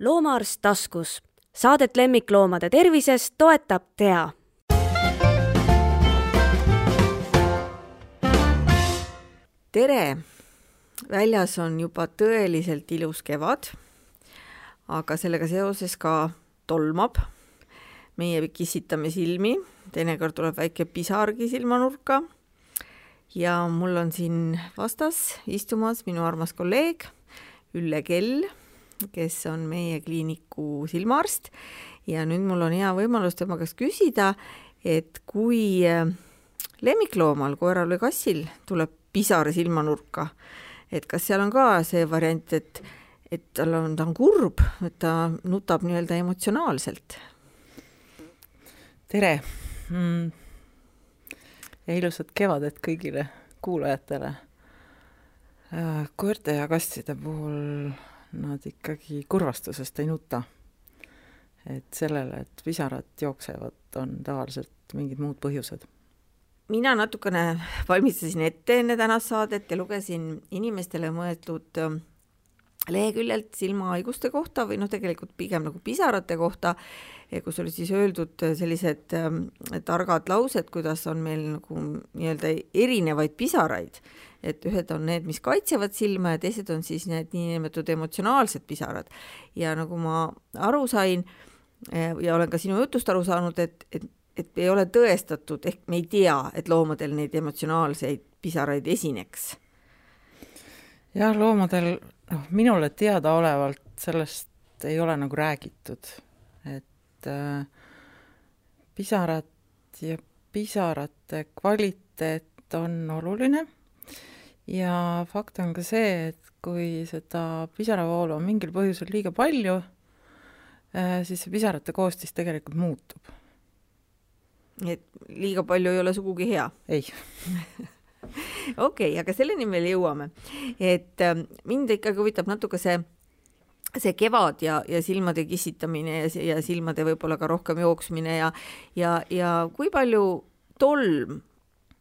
loomaarst taskus. Saadet lemmikloomade tervisest toetab TEA. tere! väljas on juba tõeliselt ilus kevad, aga sellega seoses ka tolmab. meie kissitame silmi, teinekord tuleb väike pisargi silmanurka. ja mul on siin vastas istumas minu armas kolleeg Ülle Kell kes on meie kliiniku silmaarst ja nüüd mul on hea võimalus tema käest küsida, et kui äh, lemmikloomal, koeral või kassil tuleb pisar silmanurka, et kas seal on ka see variant, et, et tal on, ta on kurb, et ta nutab nii-öelda emotsionaalselt? tere mm.! ja ilusat kevadet kõigile kuulajatele. Äh, koerte ja kasside puhul nad ikkagi kurvastusest ei nuta. et sellele, et pisarad jooksevad, on tavaliselt mingid muud põhjused. mina natukene valmistasin ette enne tänast saadet ja lugesin inimestele mõeldud leheküljelt silmahaiguste kohta või noh, tegelikult pigem nagu pisarate kohta, kus oli siis öeldud sellised ähm, targad laused, kuidas on meil nagu nii-öelda erinevaid pisaraid et ühed on need, mis kaitsevad silma ja teised on siis need niinimetatud emotsionaalsed pisarad. ja nagu ma aru sain eh, ja olen ka sinu jutust aru saanud, et, et, et ei ole tõestatud, ehk me ei tea, et loomadel neid emotsionaalseid pisaraid esineks. Jah, loomadel, noh, minule teadaolevalt sellest ei ole nagu räägitud, et äh, pisarad ja pisarate kvaliteet on oluline ja fakt on ka see, et kui seda pisaravoolu on mingil põhjusel liiga palju, äh, siis see pisarate koostis tegelikult muutub. nii et liiga palju ei ole sugugi hea? ei okei okay,, aga selleni veel jõuame. et äh, mind ikkagi huvitab natuke see see kevad ja, ja silmade kissitamine ja, ja silmade võib-olla ka rohkem jooksmine ja ja, ja kui palju tolm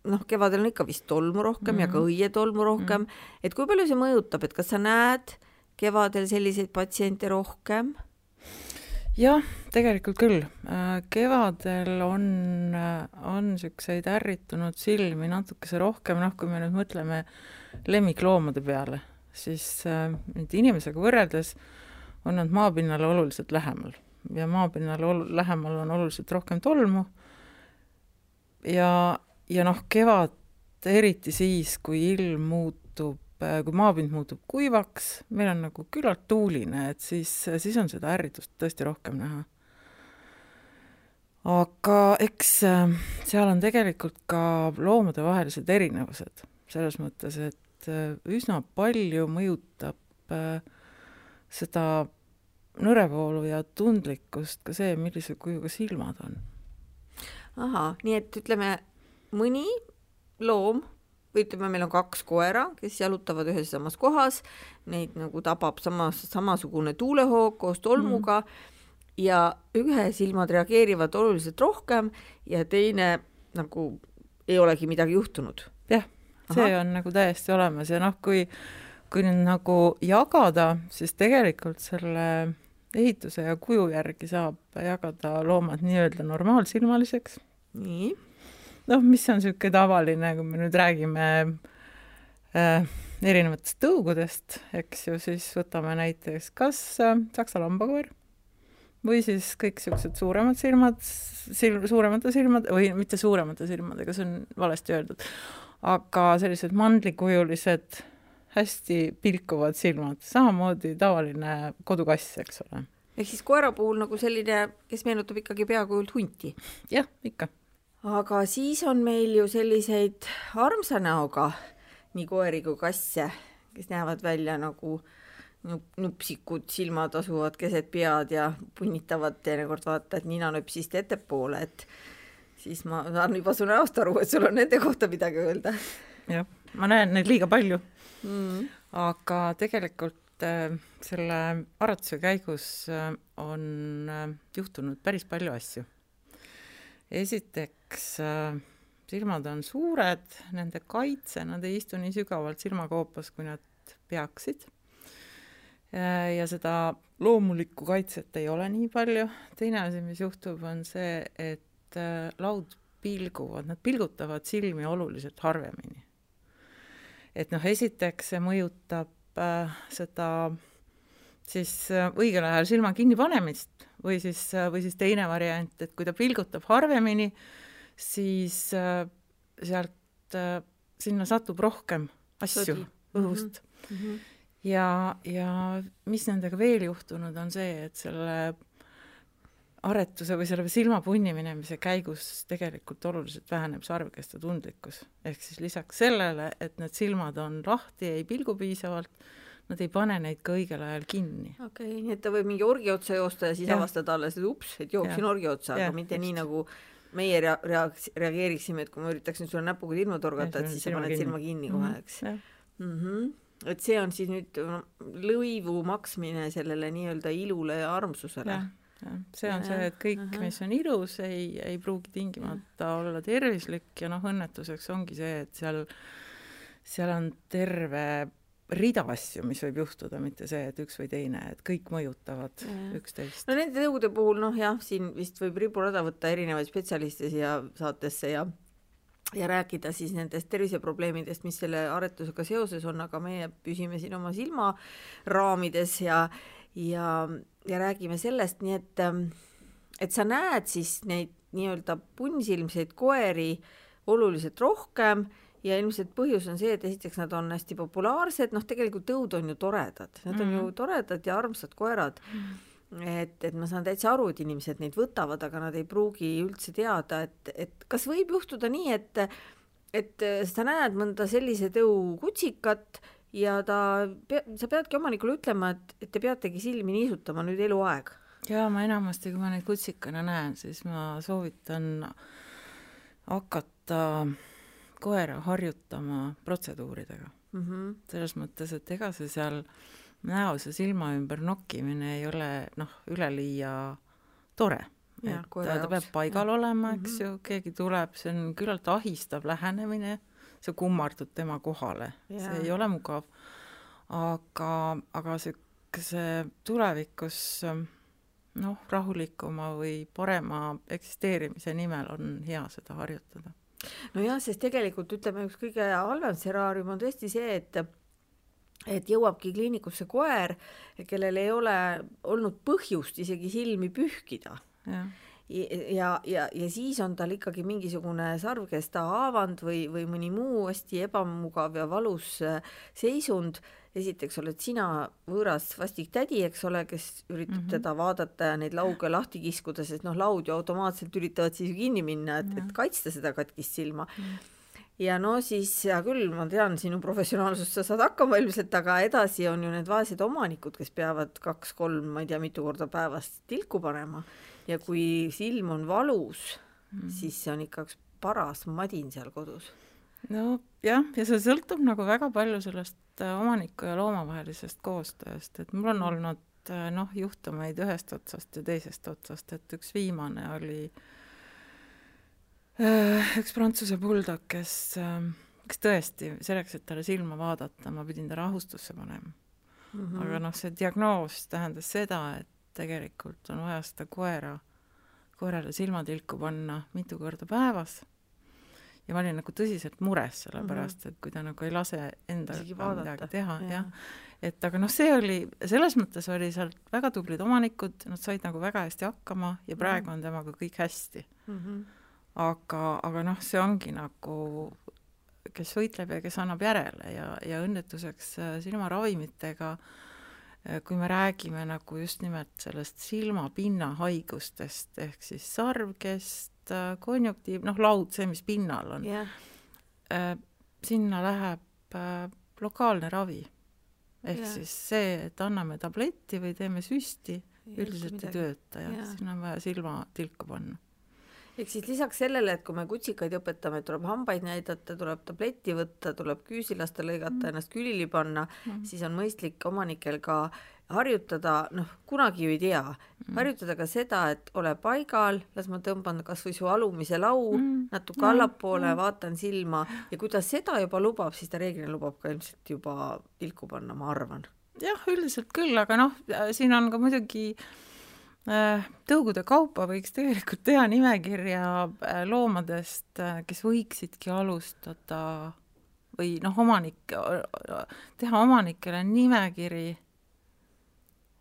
noh, kevadel on ikka vist tolmu rohkem mm -hmm. ja ka mhm. õietolmu rohkem mm, -hmm. et kui palju see mõjutab, et kas sa näed kevadel selliseid patsiente rohkem? Jah, tegelikult küll. Äh, kevadel on, äh, on niisuguseid ärritunud silmi natukese rohkem, noh, kui me nüüd mõtleme lemmikloomade peale, siis äh, nüüd inimesega võrreldes on nad maapinnale oluliselt lähemal ja maapinnale ol-, lähemal on oluliselt rohkem tolmu ja ja noh, kevad eriti siis, kui ilm muutub, kui maapind muutub kuivaks, meil on nagu küllalt tuuline, et siis, siis on seda ärritust tõesti rohkem näha. aga eks äh, seal on tegelikult ka loomadevahelised erinevused, selles mõttes, et äh, üsna palju mõjutab seda nõrevoolu ja tundlikkust ka see, millise kujuga silmad on. ahah, nii et ütleme, mõni loom või ütleme, meil on kaks koera, kes jalutavad ühes samas kohas, neid nagu tabab samas, samasugune tuulehoog koos tolmuga mm. ja ühe silmad reageerivad oluliselt rohkem ja teine nagu ei olegi midagi juhtunud. jah, see Aha. on nagu täiesti olemas ja noh, kui, kui nüüd nagu jagada, siis tegelikult selle ehituse ja kuju järgi saab jagada loomad nii-öelda normaalsilmaliseks. nii noh, mis on niisugune tavaline, kui me nüüd räägime äh, erinevatest tõugudest, eks ju, siis võtame näiteks kas äh, saksa lambakoer või siis kõik niisugused suuremad silmad, sil-, suuremate silmade või mitte suuremate silmadega, see on valesti öeldud, aga sellised mandlikujulised, hästi pilkuvad silmad, samamoodi tavaline kodukass, eks ole. ehk siis koera puhul nagu selline, kes meenutab ikkagi peakujult hunti? jah, ikka aga siis on meil ju selliseid armsa näoga nii koeri kui kasse, kes näevad välja nagu nupsikud, silmad asuvad keset pead ja punnitavad teinekord vaata, et ninanööpsist ettepoole, et siis ma saan juba su näost aru, et sul on nende kohta midagi öelda. jah, ma näen neid liiga palju. Mm.. aga tegelikult äh, selle arutuse käigus äh, on äh, juhtunud päris palju asju. Esiteks äh, silmad on suured, nende kaitse, nad ei istu nii sügavalt silmakoopas, kui nad peaksid. ja seda loomulikku kaitset ei ole nii palju. teine asi, mis juhtub, on see, et äh, laud pilguvad, nad pilgutavad silmi oluliselt harvemini. et noh, esiteks see mõjutab äh, seda siis äh, õigel ajal silma kinnipanemist või siis, äh, või siis teine variant, et kui ta pilgutab harvemini, siis äh, sealt äh, sinna satub rohkem asju Sõdi. õhust mm. -hmm. ja, ja mis nendega veel juhtunud, on see, et selle aretuse või selle silma punni minemise käigus tegelikult oluliselt väheneb sarvkeste tundlikkus. ehk siis lisaks sellele, et need silmad on lahti, ei pilgu piisavalt, nad ei pane neid ka õigel ajal kinni. okei okay,, nii et ta võib mingi orgi otsa joosta ja siis ja. avastada alles, et ups, et jooksin orgi otsa, aga mitte just. nii, nagu meie rea-, rea-, reageeriksime, et kui ma üritaks nüüd sulle näpuga ilma torgata, et siis sa paned silma kinni kohe, mhm, eks mm. -hmm. et see on siis nüüd lõivu maksmine sellele nii-öelda ilule ja armsusele. see on ja, see, et kõik, mis on ilus, ei, ei pruugi tingimata olla tervislik ja noh, õnnetuseks ongi see, et seal, seal on terve rida asju, mis võib juhtuda, mitte see, et üks või teine, et kõik mõjutavad ja. üksteist. no nende tõugude puhul noh, jah, siin vist võib riburada võtta erinevaid spetsialiste siia saatesse ja ja rääkida siis nendest terviseprobleemidest, mis selle aretusega seoses on, aga meie püsime siin oma silmaraamides ja ja, ja räägime sellest, nii et et sa näed siis neid nii-öelda punnsilmseid koeri oluliselt rohkem ja ilmselt põhjus on see, et esiteks nad on hästi populaarsed, noh, tegelikult tõud on ju toredad, nad on mm ju mhm. toredad ja armsad koerad mm. et, et ma saan täitsa aru, et inimesed neid võtavad, aga nad ei pruugi üldse teada, et, et kas võib juhtuda nii, et et sa näed mõnda sellise tõu kutsikat ja ta, sa peadki omanikule ütlema, et, et te peategi silmi niisutama nüüd eluaeg. jaa, ma enamasti, kui ma neid kutsikana näen, siis ma soovitan hakata koera harjutama protseduuridega mm. -hmm. selles mõttes, et ega see seal näos ja silma ümber nokkimine ei ole noh, üleliia tore. et ta, ta peab paigal ja. olema, eks mm -hmm. ju, keegi tuleb, see on küllalt ahistav lähenemine, sa kummardud tema kohale, see ei ole mugav. aga, aga siukese tulevikus noh, rahulikuma või parema eksisteerimise nimel on hea seda harjutada nojah, sest tegelikult ütleme, üks kõige halvem stsenaarium on tõesti see, et et jõuabki kliinikusse koer, kellel ei ole olnud põhjust isegi silmi pühkida. Ja, ja, ja, siis on tal ikkagi mingisugune sarvkesta haavand või, või mõni muu hästi ebamugav ja valus seisund esiteks oled sina võõras vastik tädi, eks ole, kes üritab mm -hmm. teda vaadata ja neid lauge lahti kiskuda, sest noh, laud ju automaatselt üritavad siis ju kinni minna, et, et kaitsta seda katkist silma mm. -hmm ja no siis hea küll, ma tean sinu professionaalsust, sa saad hakkama ilmselt, aga edasi on ju need vaesed omanikud, kes peavad kaks-kolm, ma ei tea, mitu korda päevas tilku panema ja kui silm on valus mm, siis see on ikka üks paras madin seal kodus nojah, ja see sõltub nagu väga palju sellest äh, omaniku ja looma vahelisest koostööst, et mul on mm. olnud äh, noh, juhtumeid ühest otsast ja teisest otsast, et üks viimane oli äh, üks prantsuse buldog, kes, kes tõesti selleks, et talle silma vaadata, ma pidin ta rahustusse panema mm. -hmm. aga noh, see diagnoos tähendas seda, et tegelikult on vaja seda koera, koerale silmatilku panna mitu korda päevas ja ma olin nagu tõsiselt mures sellepärast mm, -hmm. et kui ta nagu ei lase endaga midagi teha, jah. et aga noh, see oli, selles mõttes oli seal väga tublid omanikud, nad said nagu väga hästi hakkama ja praegu -hmm. on temaga kõik hästi mm. -hmm. aga, aga noh, see ongi nagu, kes võitleb ja kes annab järele ja, ja õnnetuseks silmaravimitega äh, kui me räägime nagu just nimelt sellest silmapinna haigustest ehk siis sarvkest, Äh, konjunktiiv, noh, laud, see, mis pinnal on yeah., äh, sinna läheb äh, lokaalne ravi. ehk yeah. siis see, et anname tabletti või teeme süsti, üldiselt ei tööta ja yeah. sinna on vaja silmatilka panna ehk siis lisaks sellele, et kui me kutsikaid õpetame, et tuleb hambaid näidata, tuleb tabletti võtta, tuleb küüsi lasta lõigata mm., ennast külili panna mm., siis on mõistlik omanikel ka harjutada, noh, kunagi ju ei tea mm., harjutada ka seda, et ole paigal, las ma tõmban kas või su alumise lau mm. natuke mm. allapoole mm., vaatan silma ja kui ta seda juba lubab, siis ta reeglina lubab ka ilmselt juba tilku panna, ma arvan jah, üldiselt küll, aga noh, siin on ka muidugi äh, tõugude kaupa võiks tegelikult teha nimekirja äh, loomadest, äh, kes võiksidki alustada või noh, omanik, teha omanikele nimekiri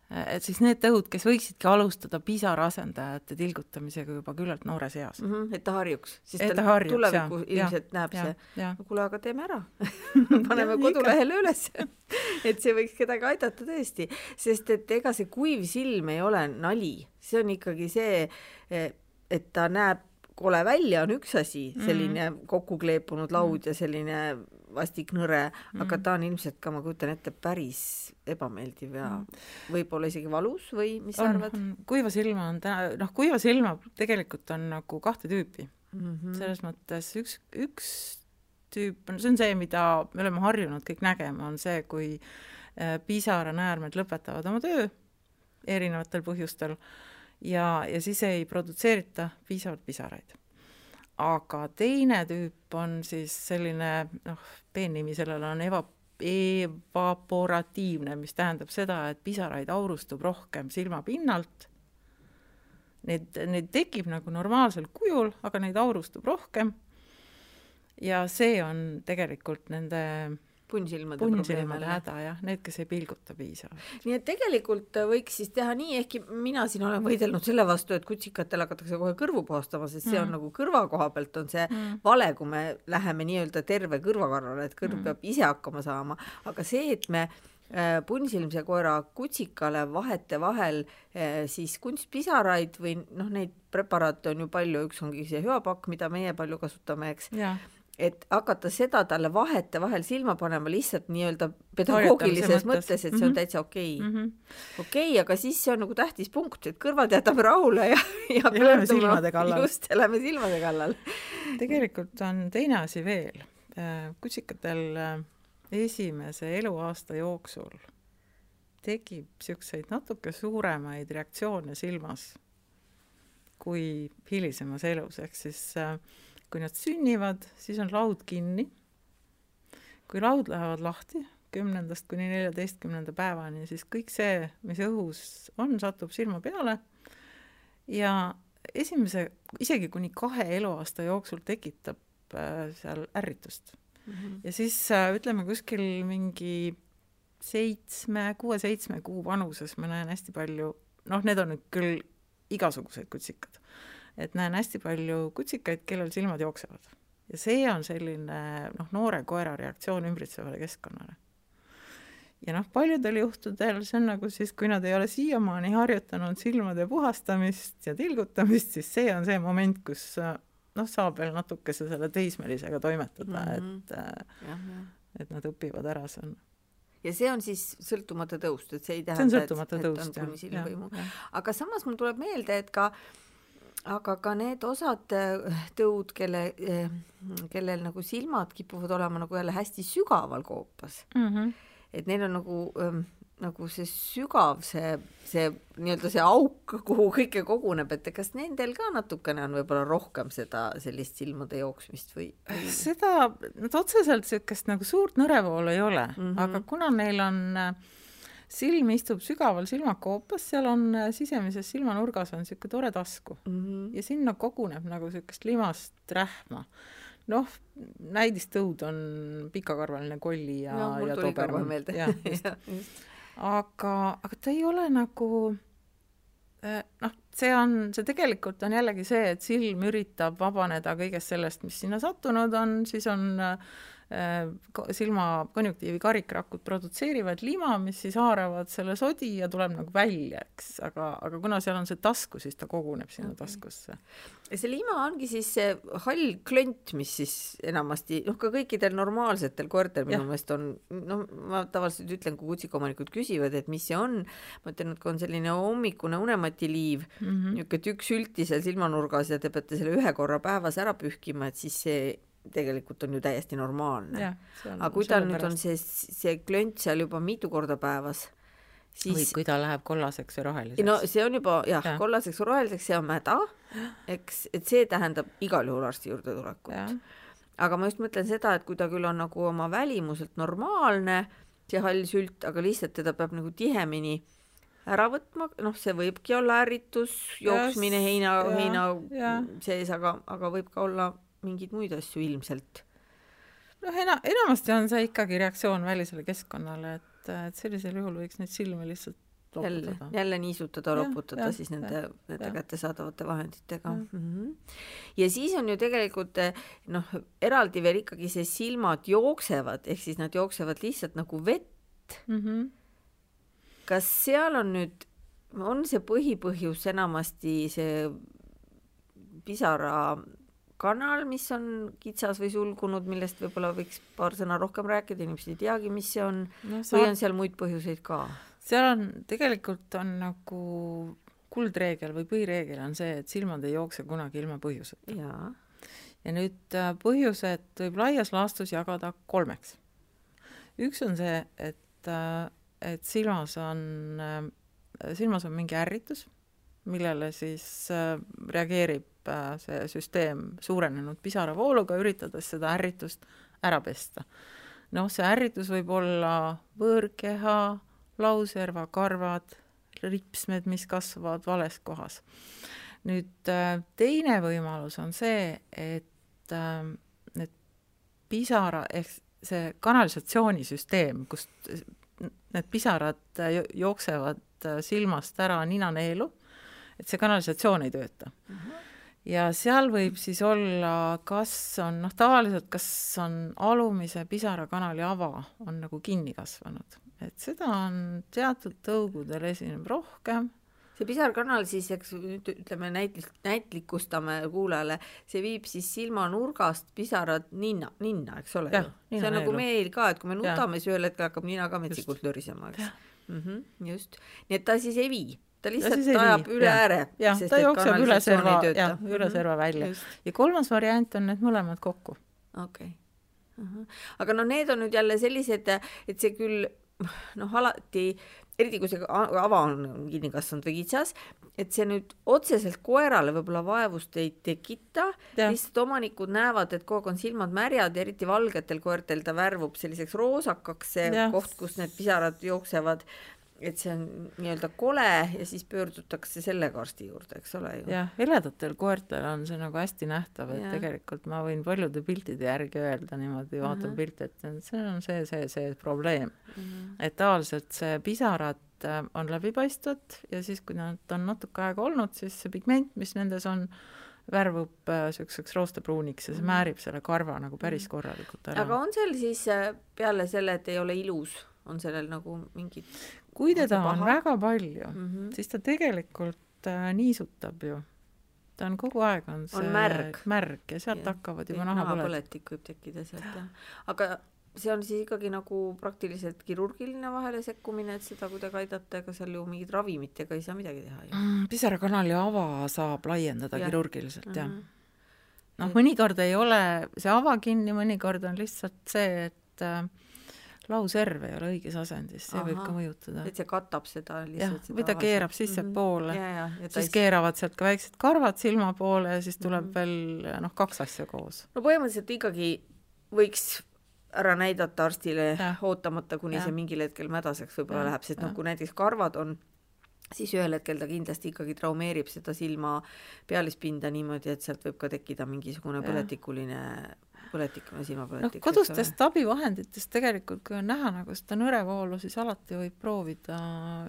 et siis need tõud, kes võiksidki alustada pisaraasendajate tilgutamisega juba küllalt noores eas. Mm. -hmm, et ta harjuks, siis et ta, harjuks, tuleviku jaa, ilmselt jaa, näeb jaa, see, no kuule, aga teeme ära. Paneme kodulehele üles. Et see võiks kedagi aidata tõesti, sest et ega see kuiv silm ei ole nali, see on ikkagi see, et ta näeb kole välja, on üks asi, selline mm -hmm. kokku kleepunud laud ja selline vastik nõre mm, aga ta on ilmselt ka, ma kujutan ette, päris ebameeldiv ja mm võib-olla isegi valus või mis sa arvad? kuiva silma on täna, noh, kuiva silma tegelikult on nagu kahte tüüpi Mm -hmm. selles mõttes üks, üks tüüp on, see on see, mida me oleme harjunud kõik nägema, on see, kui äh, pisaranäärmed lõpetavad oma töö erinevatel põhjustel ja, ja siis ei produtseerita piisavalt pisaraid. Aga teine tüüp on siis selline noh, peennimi sellele on eva-, evaporatiivne, mis tähendab seda, et pisaraid aurustub rohkem silmapinnalt. Need, neid tekib nagu normaalsel kujul, aga neid aurustub rohkem. ja see on tegelikult nende punnsilmade punnsilmade häda jah, need, kes ei pilguta piisavalt. nii et tegelikult võiks siis teha nii, ehkki mina siin olen võidelnud selle vastu, et kutsikatel hakatakse kohe kõrvu puhastama, sest see mm. on nagu kõrva koha pealt on see mm. vale, kui me läheme nii-öelda terve kõrvakarvale, et kõrv mm. peab ise hakkama saama, aga see, et me äh, punnsilmse koera kutsikale vahetevahel äh, siis kunstpisaraid või noh, neid preparaate on ju palju, üks ongi see hüapakk, mida meie palju kasutame, eks et hakata seda talle vahetevahel silma panema lihtsalt nii-öelda pedagoogilises mõttes, et see on mm -hmm. täitsa okei okay. mm -hmm.. okei okay,, aga siis see on nagu tähtis punkt, et kõrvad jätame rahule ja, ja, ja lähme silmade kallal. just, ja lähme silmade kallal. tegelikult on teine asi veel. kutsikatel esimese eluaasta jooksul tekib niisuguseid natuke suuremaid reaktsioone silmas kui hilisemas elus, ehk siis äh, kui nad sünnivad, siis on laud kinni. kui laud lähevad lahti kümnendast kuni neljateistkümnenda päevani, siis kõik see, mis õhus on, satub silma peale ja esimese, isegi kuni kahe eluaasta jooksul tekitab äh, seal ärritust mm. -hmm. ja siis äh, ütleme kuskil mingi seitsme, kuue-seitsme kuu vanuses ma näen hästi palju, noh, need on nüüd küll igasugused kutsikad et näen hästi palju kutsikaid, kellel silmad jooksevad. ja see on selline noh, noore koera reaktsioon ümbritsevale keskkonnale. ja noh, paljudel juhtudel see on nagu siis, kui nad ei ole siiamaani harjutanud silmade puhastamist ja tilgutamist, siis see on see moment, kus noh, saab veel natukese selle teismelisega toimetada mm, -hmm. et ja, ja. et nad õpivad ära, see on ja see on siis sõltumata tõust, et see ei tähenda, et, et on kuni silmvõimu. aga samas mul tuleb meelde, et ka äh, aga ka need osad äh, tõud, kelle, äh, kellel nagu silmad kipuvad olema nagu jälle hästi sügaval koopas mm, -hmm. et neil on nagu ähm, nagu see sügav, see, see nii-öelda see auk, kuhu kõike koguneb, et kas nendel ka natukene on võib-olla rohkem seda sellist silmade jooksmist või, või...? seda, nad otseselt niisugust nagu suurt nõrevoolu ei ole mm, -hmm. aga kuna neil on äh, silm istub sügaval silmakoopas, seal on äh, sisemises silmanurgas on niisugune tore tasku mm -hmm. ja sinna koguneb nagu niisugust limast rähma. noh, näidistõud on pikakarvaline kolli ja, ja, ja dobermann. jah, just aga, aga ta ei ole nagu äh, noh, see on, see tegelikult on jällegi see, et silm üritab vabaneda kõigest sellest, mis sinna sattunud on, siis on äh, Äh, silma konjunktiivi karikrakud produtseerivad lima, mis siis haaravad selle sodi ja tuleb nagu välja, eks, aga, aga kuna seal on see tasku, siis ta koguneb sinna okay. taskusse. ja see lima ongi siis see hall klont, mis siis enamasti, noh, ka kõikidel normaalsetel koertel minu meelest on, noh, ma tavaliselt ütlen, kui kutsikaomanikud küsivad, et mis see on, ma ütlen, et kui on selline hommikune unematiliiv mm -hmm., niisugune tükk sülti seal silmanurgas ja te peate selle ühe korra päevas ära pühkima, et siis see tegelikult on ju täiesti normaalne. aga kui tal nüüd on see, see klönt seal juba mitu korda päevas, siis või kui ta läheb kollaseks või roheliseks. no see on juba jah ja., kollaseks või roheliseks, see on mäda, eks, et see tähendab igal juhul arsti juurde tulekut. aga ma just mõtlen seda, et kui ta küll on nagu oma välimuselt normaalne, see hall sült, aga lihtsalt teda peab nagu tihemini ära võtma, noh, see võibki olla ärritus, jooksmine heina, heina sees, aga, aga võib ka olla mingeid muid asju ilmselt. noh, ena-, enamasti on see ikkagi reaktsioon välisele keskkonnale, et, et sellisel juhul võiks neid silmi lihtsalt jälle, loputada. jälle niisutada, Jah, loputada jah, siis nende, nende jah. kättesaadavate vahenditega mm. -hmm. ja siis on ju tegelikult noh, eraldi veel ikkagi see silmad jooksevad, ehk siis nad jooksevad lihtsalt nagu vett. mm. -hmm. kas seal on nüüd, on see põhipõhjus enamasti see pisarakanal, mis on kitsas või sulgunud, millest võib-olla võiks paar sõna rohkem rääkida, inimesed ei teagi, mis see on, no või sa, on seal muid põhjuseid ka? seal on, tegelikult on nagu kuldreegel või põhireegel on see, et silmad ei jookse kunagi ilma põhjuseta. ja nüüd äh, põhjused võib laias laastus jagada kolmeks. üks on see, et, äh, et silmas on, silmas on mingi ärritus, millele siis äh, reageerib äh, see süsteem suurenenud pisaravooluga, üritades seda ärritust ära pesta. noh, see ärritus võib olla võõrkeha, lauserva karvad, ripsmed, mis kasvavad vales kohas. nüüd äh, teine võimalus on see, et äh, need pisara ehk see kanalisatsioonisüsteem, kust need pisarad äh, jo- jooksevad äh, silmast ära ninaneelu, et see kanalisatsioon ei tööta. Ja seal võib siis olla, kas on, noh, tavaliselt kas on alumise pisarakanali ava on nagu kinni kasvanud, et seda on teatud tõugudel esineb rohkem. See pisarkanal siis, eks nüüd ütleme näitlik, näitlikustame kuulajale, see viib siis silmanurgast pisarad ninna, ninna, eks ole ju. see on nagu meil ka, et kui me nutame, siis ühel hetkel hakkab nina ka metsikult lörisema, eks. Mm. -hmm, just, nii et ta siis ei vii, ta lihtsalt ei ajab vii, üle jah. ääre. jah, ta jookseb üle serva, jah, üle Mhm, serva välja. ja kolmas variant on need mõlemad kokku. okei okay.. aga no need on nüüd jälle sellised, et see küll noh, alati, eriti kui see ava on kinni kasvanud või kitsas, et see nüüd otseselt koerale võib-olla vaevust ei tekita, lihtsalt omanikud näevad, et kogu aeg on silmad märjad ja eriti valgetel koertel ta värvub selliseks roosakaks, see Jah. koht, kus need pisarad jooksevad, et see on nii-öelda kole ja siis pöördutakse sellega arsti juurde, eks ole ju. jah, heledatel koertel on see nagu hästi nähtav, et Jah. tegelikult ma võin paljude piltide järgi öelda niimoodi, vaatan Mhm. pilte, et see on see, see, see probleem. Mhm. et tavaliselt see pisarad äh, on läbipaistvad ja siis, kui nad on natuke aega olnud, siis see pigment, mis nendes on, värvub niisuguseks roostepruuniks ja see Mhm. määrib selle karva nagu päris korralikult ära. aga on seal siis äh, peale selle, et ei ole ilus, on sellel nagu mingid kui on teda on paha? väga palju mm, -hmm. siis ta tegelikult äh, niisutab ju. ta on kogu aeg on see märg. märg ja sealt Jah. hakkavad juba nahapõletik võib tekkida sealt jah, aga see on siis ikkagi nagu praktiliselt kirurgiline vahele sekkumine, et seda kuidagi aidata, ega seal ju mingit ravimitega ei saa midagi teha ju. Mm, pisarakanali ava saab laiendada Jah. kirurgiliselt jah. Mhm. noh, mõnikord ei ole see ava kinni, mõnikord on lihtsalt see, et äh, lauserv ei ole õiges asendis, see võib Ahah. ka mõjutada. et see katab seda jah lihtsalt, või ta keerab sissepoole ja, ja, ja ta siis ei keeravad sealt ka väiksed karvad silma poole ja siis tuleb Mhm. veel noh, kaks asja koos. no põhimõtteliselt ikkagi võiks ära näidata arstile Jah. ootamata, kuni Jah. see mingil hetkel mädaseks võib-olla Jah, läheb, sest noh, jah. kui näiteks karvad on, siis ühel hetkel ta kindlasti ikkagi traumeerib seda silma pealispinda niimoodi, et sealt võib ka tekkida mingisugune Jah. põletikuline, noh silmapõletik., kodustest abivahenditest tegelikult, kui on näha nagu seda nõrevoolu, siis alati võib proovida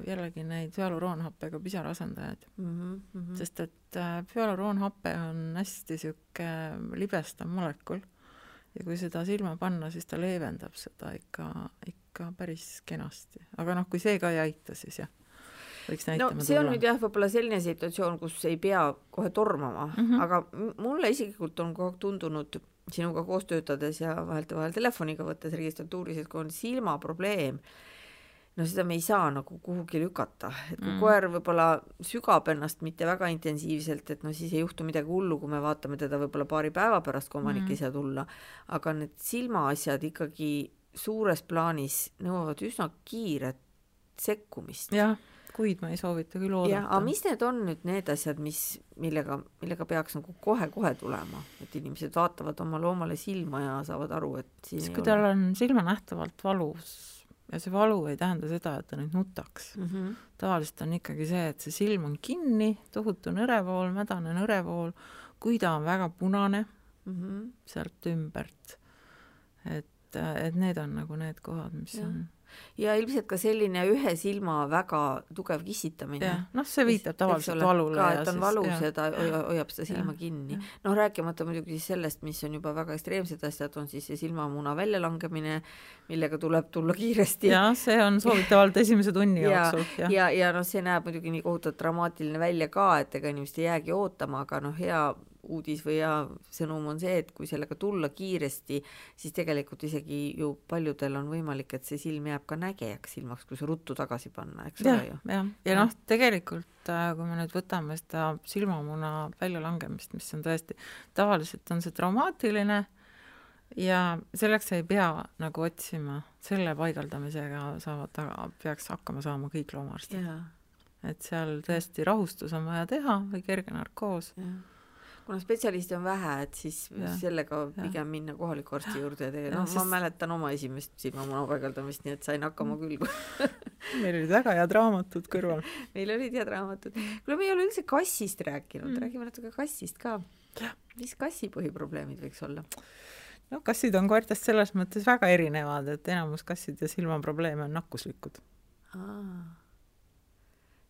jällegi neid hüaluroonhappega pisaraasendajaid. mm. -hmm. sest et äh, hüaluroonhape on hästi niisugune libestav molekul ja kui seda silma panna, siis ta leevendab seda ikka, ikka päris kenasti. aga noh, kui see ka ei aita, siis jah, võiks no näitama see on tulla nüüd. jah, võib-olla selline situatsioon, kus ei pea kohe tormama mm. -hmm. aga mulle isiklikult on kogu aeg tundunud sinuga koos töötades ja vahetevahel telefoniga võttes registratuuris, et kui on silmaprobleem, no seda me ei saa nagu kuhugi lükata, et kui mm. Koer võib-olla sügab ennast mitte väga intensiivselt, et no siis ei juhtu midagi hullu, kui me vaatame teda võib-olla paari päeva pärast, kui omanik. Mm. ei saa tulla, aga need silmaasjad ikkagi suures plaanis nõuavad üsna kiiret sekkumist. jah, kuid ma ei soovita küll jah, aga oodata. mis need on nüüd need asjad, mis, millega, millega peaks nagu kohe-kohe tulema, et inimesed vaatavad oma loomale silma ja saavad aru, et siin siis kui ole tal on silma nähtavalt valus ja see valu ei tähenda seda, et ta nüüd nutaks mm. -hmm. tavaliselt on ikkagi see, et see silm on kinni, tohutu nõrevool, mädane nõrevool, kui ta on väga punane Mm -hmm. sealt ümbert, et, et need on nagu need kohad, mis Jah. on ja ilmselt ka selline ühe silma väga tugev kissitamine. noh, see viitab tavaliselt valule ka, ja et on valus ja ta hoiab seda silma jah, kinni noh, rääkimata muidugi siis sellest, mis on juba väga ekstreemsed asjad, on siis see silmamuna väljalangemine, millega tuleb tulla kiiresti. jah, see on soovitavalt esimese tunni ja, jooksul, ja, jah. ja, ja noh, see näeb muidugi nii kohutavalt dramaatiline välja ka, et ega inimesed ei jäägi ootama, aga noh, hea uudis või hea sõnum on see, et kui sellega tulla kiiresti, siis tegelikult isegi ju paljudel on võimalik, et see silm jääb ka nägejaks silmaks, kui see ruttu tagasi panna, eks ole ju., jah, ja Jah. noh, tegelikult äh, kui me nüüd võtame seda silmamuna väljalangemist, mis on tõesti, tavaliselt on see traumaatiline ja selleks ei pea nagu otsima, selle paigaldamisega saavad peaks hakkama saama kõik loomaarstid. et seal tõesti rahustus on vaja teha või kerge narkoos. jah. Kuna spetsialiste on vähe, et siis Jah, sellega jah. pigem minna kohaliku arsti juurde ja teha, Jah, noh, ma sest- mäletan oma esimest silmamuna paigaldamist, nii et sain hakkama küll, meil olid väga head raamatud kõrval. meil olid head raamatud. kuule, me ei ole üldse kassist rääkinud Mm. mm., räägime natuke kassist ka. mis kassi põhiprobleemid võiks olla? no kassid on koertest selles mõttes väga erinevad, et enamus kasside silmaprobleeme on nakkuslikud.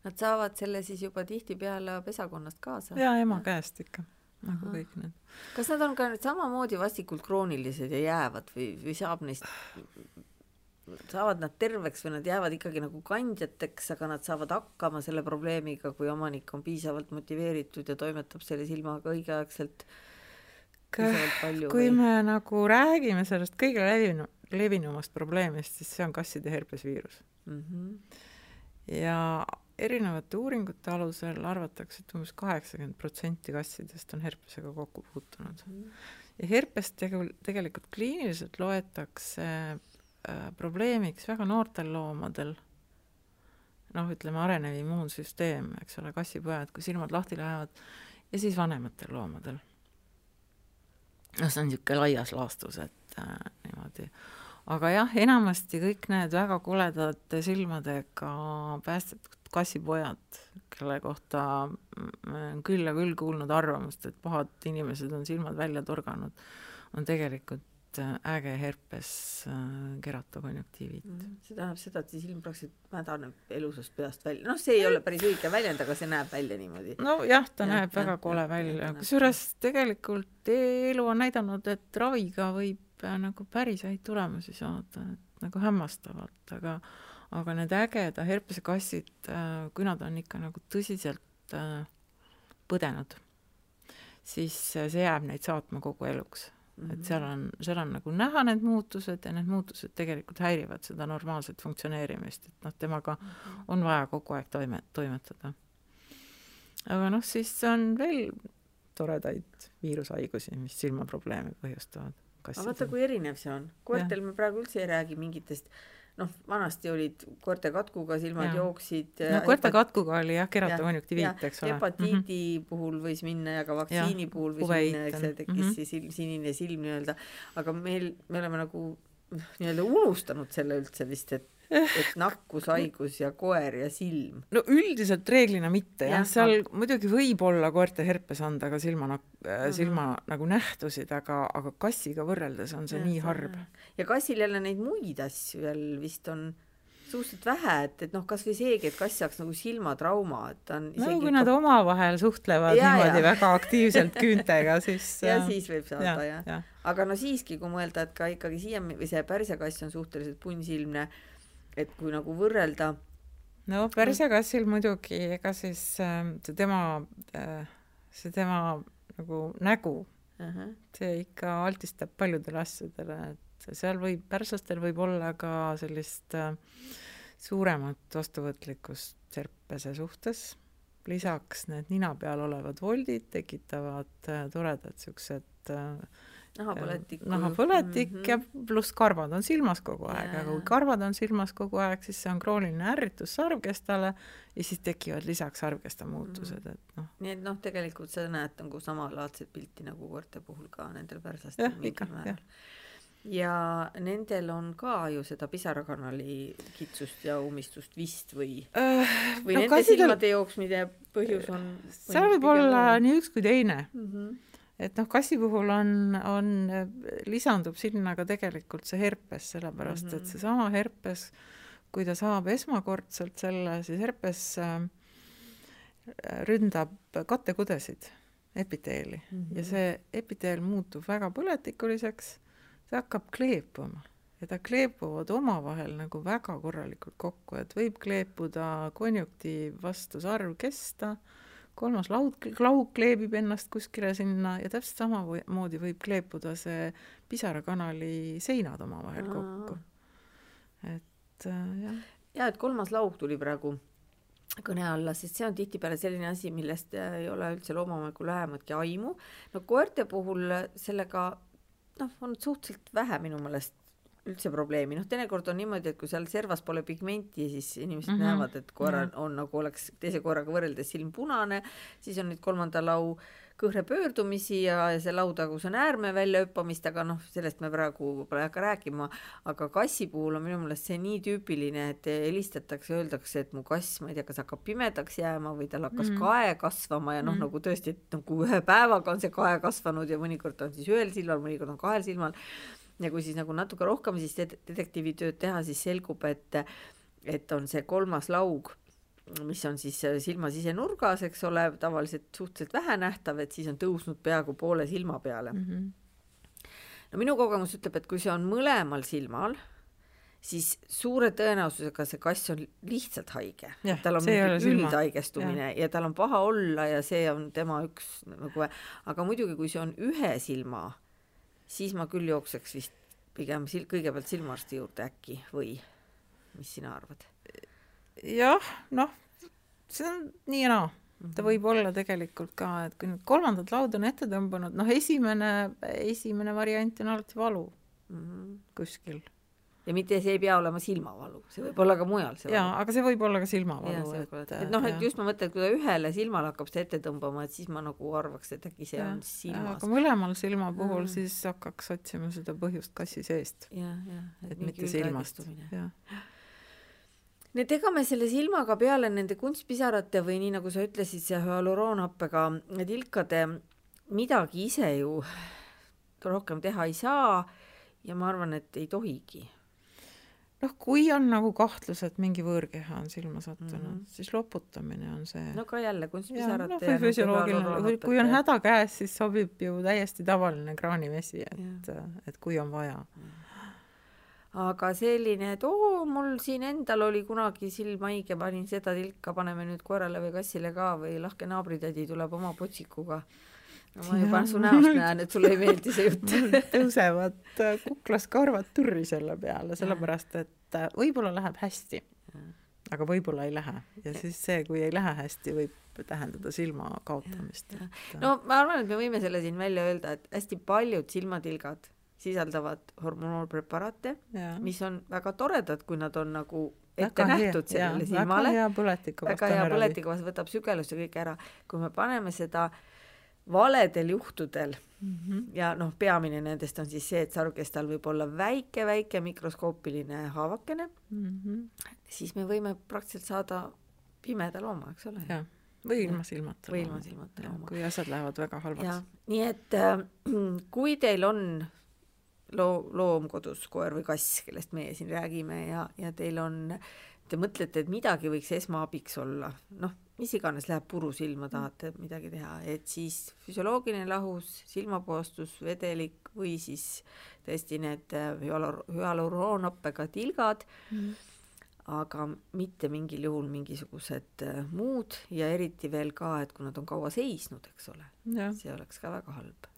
Nad saavad selle siis juba tihtipeale pesakonnast kaasa. ja ema käest ikka, nagu kõik need. kas nad on ka nüüd samamoodi vastikult kroonilised ja jäävad või, või saab neist, saavad nad terveks või nad jäävad ikkagi nagu kandjateks, aga nad saavad hakkama selle probleemiga, kui omanik on piisavalt motiveeritud ja toimetab selle silmaga õigeaegselt palju kui või? me nagu räägime sellest kõige levinu-, levinumast probleemist, siis see on kasside herpesviirus. Mm -hmm. ja erinevate uuringute alusel arvatakse, et umbes kaheksakümmend protsenti kassidest on herpesega kokku puutunud. ja herpest tegu-, tegelikult kliiniliselt loetakse äh, probleemiks väga noortel loomadel, noh, ütleme arenev immuunsüsteem, eks ole, kassipojad, kui silmad lahti lähevad, ja siis vanematel loomadel. noh, see on niisugune laias laastus, et äh, niimoodi, aga jah, enamasti kõik need väga koledate silmadega päästetud kassipojad, kelle kohta olen küll ja küll kuulnud arvamust, et pahad inimesed on silmad välja torganud, on tegelikult äh, äge herpes äh, keratokonjunktiivit. see tähendab seda, et see silm praktiliselt mädaneb elusast peast välja, noh, see ei ole päris õige väljend, aga see näeb välja niimoodi. nojah, ta Jah, näeb jah, väga kole ta välja, kusjuures tegelikult elu on näidanud, et raviga võib äh, nagu päris häid tulemusi saada, et nagu hämmastavalt, aga aga need ägeda herpesekassid, kui nad on ikka nagu tõsiselt äh, põdenud, siis äh, see jääb neid saatma kogu eluks. Mhm. et seal on, seal on nagu näha need muutused ja need muutused tegelikult häirivad seda normaalset funktsioneerimist, et noh, temaga on vaja kogu aeg toime, toimetada. aga noh, siis on veel toredaid viirushaigusi, mis silmaprobleeme põhjustavad. aga vaata, kui erinev see on. koertel me praegu üldse ei räägi mingitest noh, vanasti olid koerte katkuga silmad Jaa. jooksid. no koerte katkuga oli jah, keratokonjunktiviit, eks ole. hepatiidi mm -hmm. puhul võis minna ja ka vaktsiini Jah, puhul võis uveit minna, eks see tekkis mm. -hmm. siis sil- sinine silm nii-öelda, aga meil, me oleme nagu nii-öelda unustanud selle üldse vist, et, et nakkushaigus ja koer ja silm. no üldiselt reeglina mitte jah ja,, seal muidugi võib olla koerte herpes anda ka silma äh,, silma nagu nähtusid, aga, aga kassiga võrreldes on see nii harv. ja kassil jälle neid muid asju jälle vist on suhteliselt vähe, et, et noh, kasvõi seegi, et kass saaks nagu silmatrauma, et ta on no kui nad omavahel suhtlevad Ja, niimoodi ja. väga aktiivselt küüntega, siis ja äh, siis võib saada jah, ja. jah.. aga no siiski, kui mõelda, et ka ikkagi siiani või see pärsakass on suhteliselt punnsilmne, et kui nagu võrrelda, no pärsekassil muidugi, ega siis äh, see tema äh,, see tema nagu nägu, see ikka altistab paljudele asjadele, et seal võib, pärslastel võib olla ka sellist äh, suuremat vastuvõtlikkust serpese suhtes, lisaks need nina peal olevad voldid tekitavad äh, toredad siuksed äh, nahapõletik. nahapõletik mm -hmm. ja pluss karvad on silmas kogu aeg, aga kui karvad on silmas kogu aeg, siis see on krooniline ärritus sarvkestale ja siis tekivad lisaks sarvkesta muutused, Mhm. et noh, nii et noh, tegelikult sa näed nagu samalaadset pilti nagu koerte puhul ka nendel pärslastel ikka, jah. ja nendel on ka ju seda pisarakanali kitsust ja ummistust vist või äh, või no, nende kassidel... silmade jooksmine põhjus on seal võib olla nii üks kui teine mm. -hmm. Et noh, kassi puhul on, on, lisandub sinna ka tegelikult see herpes, sellepärast mm -hmm. et mhm. seesama herpes, kui ta saab esmakordselt selle, siis herpes äh, ründab kattekudesid, epiteeli mm -hmm. ja see epiteel muutub väga põletikuliseks see hakkab kleepuma ja ta kleepuvad omavahel nagu väga korralikult kokku, et võib kleepuda konjunktiiv vastu sarv kesta, kolmas laud, laud kleebib ennast kuskile sinna ja täpselt samamoodi võib kleepuda see pisarakanali seinad omavahel kokku. et äh, jah. ja et kolmas laug tuli praegu kõne alla, sest see on tihtipeale selline asi, millest ei ole üldse loomaomanikul vähematki aimu. no koerte puhul sellega noh, on suhteliselt vähe minu meelest üldse probleemi, noh teinekord on niimoodi, et kui seal servas pole pigmenti, siis inimesed mm -hmm. näevad, et koeral on, on nagu oleks teise koeraga võrreldes silm punane, siis on nüüd kolmanda lau kõhre pöördumisi ja, ja see lautagus on äärme väljahüppamist, aga noh, sellest me praegu võib-olla ei hakka rääkima, aga kassi puhul on minu meelest see nii tüüpiline, et helistatakse, öeldakse, et mu kass, ma ei tea, kas hakkab pimedaks jääma või tal hakkas mm -hmm. kae kasvama ja noh mm, -hmm. nagu tõesti, et nagu ühe päevaga on see kae kasvanud ja mõnikord on siis ühel silmal, mõnikord on kahel silmal. Ja kui siis nagu natuke rohkem siis detektiivitööd teha, siis selgub, et et on see kolmas laug mis on siis äh, silma sisenurgas, eks ole, tavaliselt suhteliselt vähe nähtav, et siis on tõusnud peaaegu poole silma peale mm. -hmm. no minu kogemus ütleb, et kui see on mõlemal silmal, siis suure tõenäosusega see kass on lihtsalt haige. tal on mingi üldhaigestumine ja. ja tal on paha olla ja see on tema üks nagu, aga muidugi, kui see on ühe silma, siis ma küll jookseks vist pigem sil-, kõigepealt silmaarsti juurde äkki või mis sina arvad? jah, noh, see on nii ja naa ta mhm. võib olla tegelikult ka, et kui nüüd kolmandat lauda on ette tõmbunud, noh, esimene, esimene variant on alati valu mm -hmm. kuskil. Ja mitte see ei pea olema silmavalu, see võib olla ka mujal see jaa, aga see võib olla ka silmavalu. et, et, et noh, et just ma mõtlen, et kui ta ühele silmale hakkab seda ette tõmbama, et siis ma nagu arvaks, et äkki see ja, on silmas. aga mõlemal silma puhul mm. siis hakkaks otsima seda põhjust kassi seest. et, et mitte silmast. nii et ega me selle silmaga peale nende kunstpisarate või nii, nagu sa ütlesid, see hüaluroonhappega tilkade midagi ise ju rohkem teha ei saa ja ma arvan, et ei tohigi. Noh, kui on nagu kahtlus, et mingi võõrkeha on silma sattunud mm, -hmm. siis loputamine on see. no ka jälle kunstpisarate ja, no, või füsioloogiline, kui on häda käes, siis sobib ju täiesti tavaline kraanivesi, et, et kui on vaja mm. -hmm aga selline, et oo, mul siin endal oli kunagi silm haige, panin seda tilka, paneme nüüd koerale või kassile ka või lahke naabritädi tuleb oma potsikuga. No ma juba su näost näen, et sulle ei meeldi see jutt. Tõusevad äh, kuklas karvad turri selle peale, sellepärast et äh, võib-olla läheb hästi, aga võib-olla ei lähe. Ja siis see, kui ei lähe hästi, võib tähendada silma kaotamist. no ma arvan, et me võime selle siin välja öelda, et hästi paljud silmatilgad sisaldavad hormoonpreparaate, mis on väga toredad, kui nad on nagu ette väga nähtud sellele silmale. väga hea põletiku väga hea põletiku vastu, võtab sügelust ja kõik ära. kui me paneme seda valedel juhtudel mm -hmm. ja noh, peamine nendest on siis see, et sarvkestal võib olla väike-väike mikroskoopiline haavakene mm, -hmm. siis me võime praktiliselt saada pimeda looma, eks ole. või ilma silmata. või ilma silmata looma. kui asjad lähevad väga halvaks. nii et äh, kui teil on loo, loom kodus, koer või kass, kellest meie siin räägime ja, ja teil on, te mõtlete, et midagi võiks esmaabiks olla, noh, mis iganes läheb puru silma, tahate midagi teha, et siis füsioloogiline lahus, silmapuhastus, vedelik või siis tõesti need äh, hüaluroonhappega tilgad. Mm., aga mitte mingil juhul mingisugused äh, muud. Ja eriti veel ka, et kui nad on kaua seisnud, eks ole, see oleks ka väga halb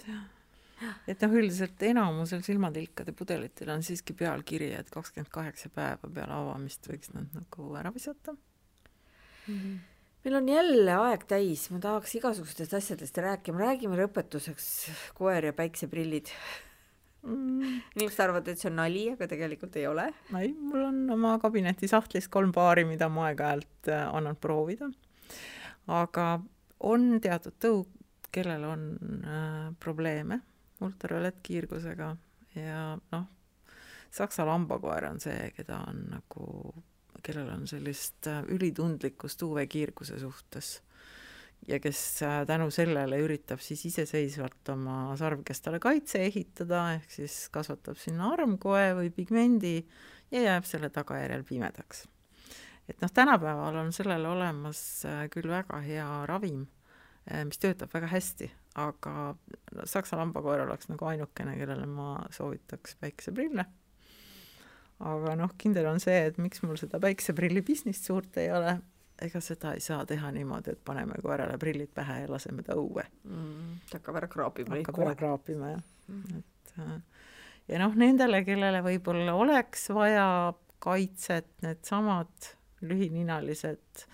et noh, üldiselt enamusel silmatilkade pudelitel on siiski pealkiri, et kakskümmend kaheksa päeva peale avamist võiks nad nagu ära visata mm. -hmm. meil on jälle aeg täis, ma tahaks igasugustest asjadest rääkima, räägime lõpetuseks koer ja päikseprillid mm.. inimesed arvavad, et see on nali, aga tegelikult ei ole. ei, mul on oma kabineti sahtlis kolm paari, mida ma aeg-ajalt äh, annan proovida. aga on teatud tõug, kellel on äh, probleeme ultraviolettkiirgusega ja noh, saksa lambakoer on see, keda on nagu, kellel on sellist äh, ülitundlikkust UV-kiirguse suhtes ja kes äh, tänu sellele üritab siis iseseisvalt oma sarvkestale kaitse ehitada, ehk siis kasvatab sinna armkoe või pigmendi ja jääb selle tagajärjel pimedaks. et noh, tänapäeval on sellele olemas äh, küll väga hea ravim, mis töötab väga hästi, aga saksa lambakoer oleks nagu ainukene, kellele ma soovitaks päikeseprille. aga noh, kindel on see, et miks mul seda päikeseprilli business't suurt ei ole, ega seda ei saa teha niimoodi, et paneme koerale prillid pähe ja laseme ta õue mm,. ta hakkab ära kraapima. hakkab ära kraapima, jah mm.. et äh, ja noh, nendele, kellele võib-olla oleks vaja kaitset, needsamad lühininalised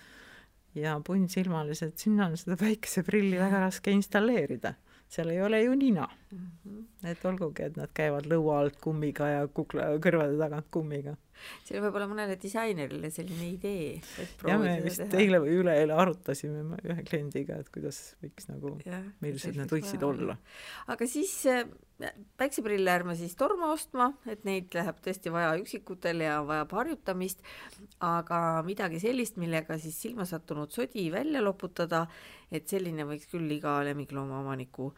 ja punnsilmalised, sinna on seda päikeseprilli väga raske installeerida seal ei ole ju nina mm. -hmm. et olgugi, et nad käivad lõua alt kummiga ja kukla, kõrvade tagant kummiga. see võib olla mõnele disainerile selline idee, jah, me vist teha. eile või üleeile arutasime ühe kliendiga, et kuidas võiks nagu, millised need võiksid vaja. olla. aga siis äh, päikseprille ärme siis torma ostma, et neid läheb tõesti vaja üksikutel ja vajab harjutamist, aga midagi sellist, millega siis silma sattunud sodi välja loputada, et selline võiks küll iga lemmikloomaomaniku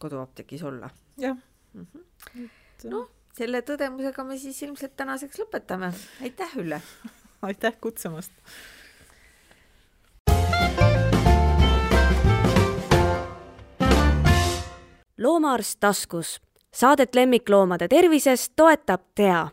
koduapteegis olla. jah mm -hmm.. noh, selle tõdemusega me siis ilmselt tänaseks lõpetame. aitäh, Ülle aitäh kutsumast! loomaarst taskus. Saadet lemmikloomade tervisest toetab TEA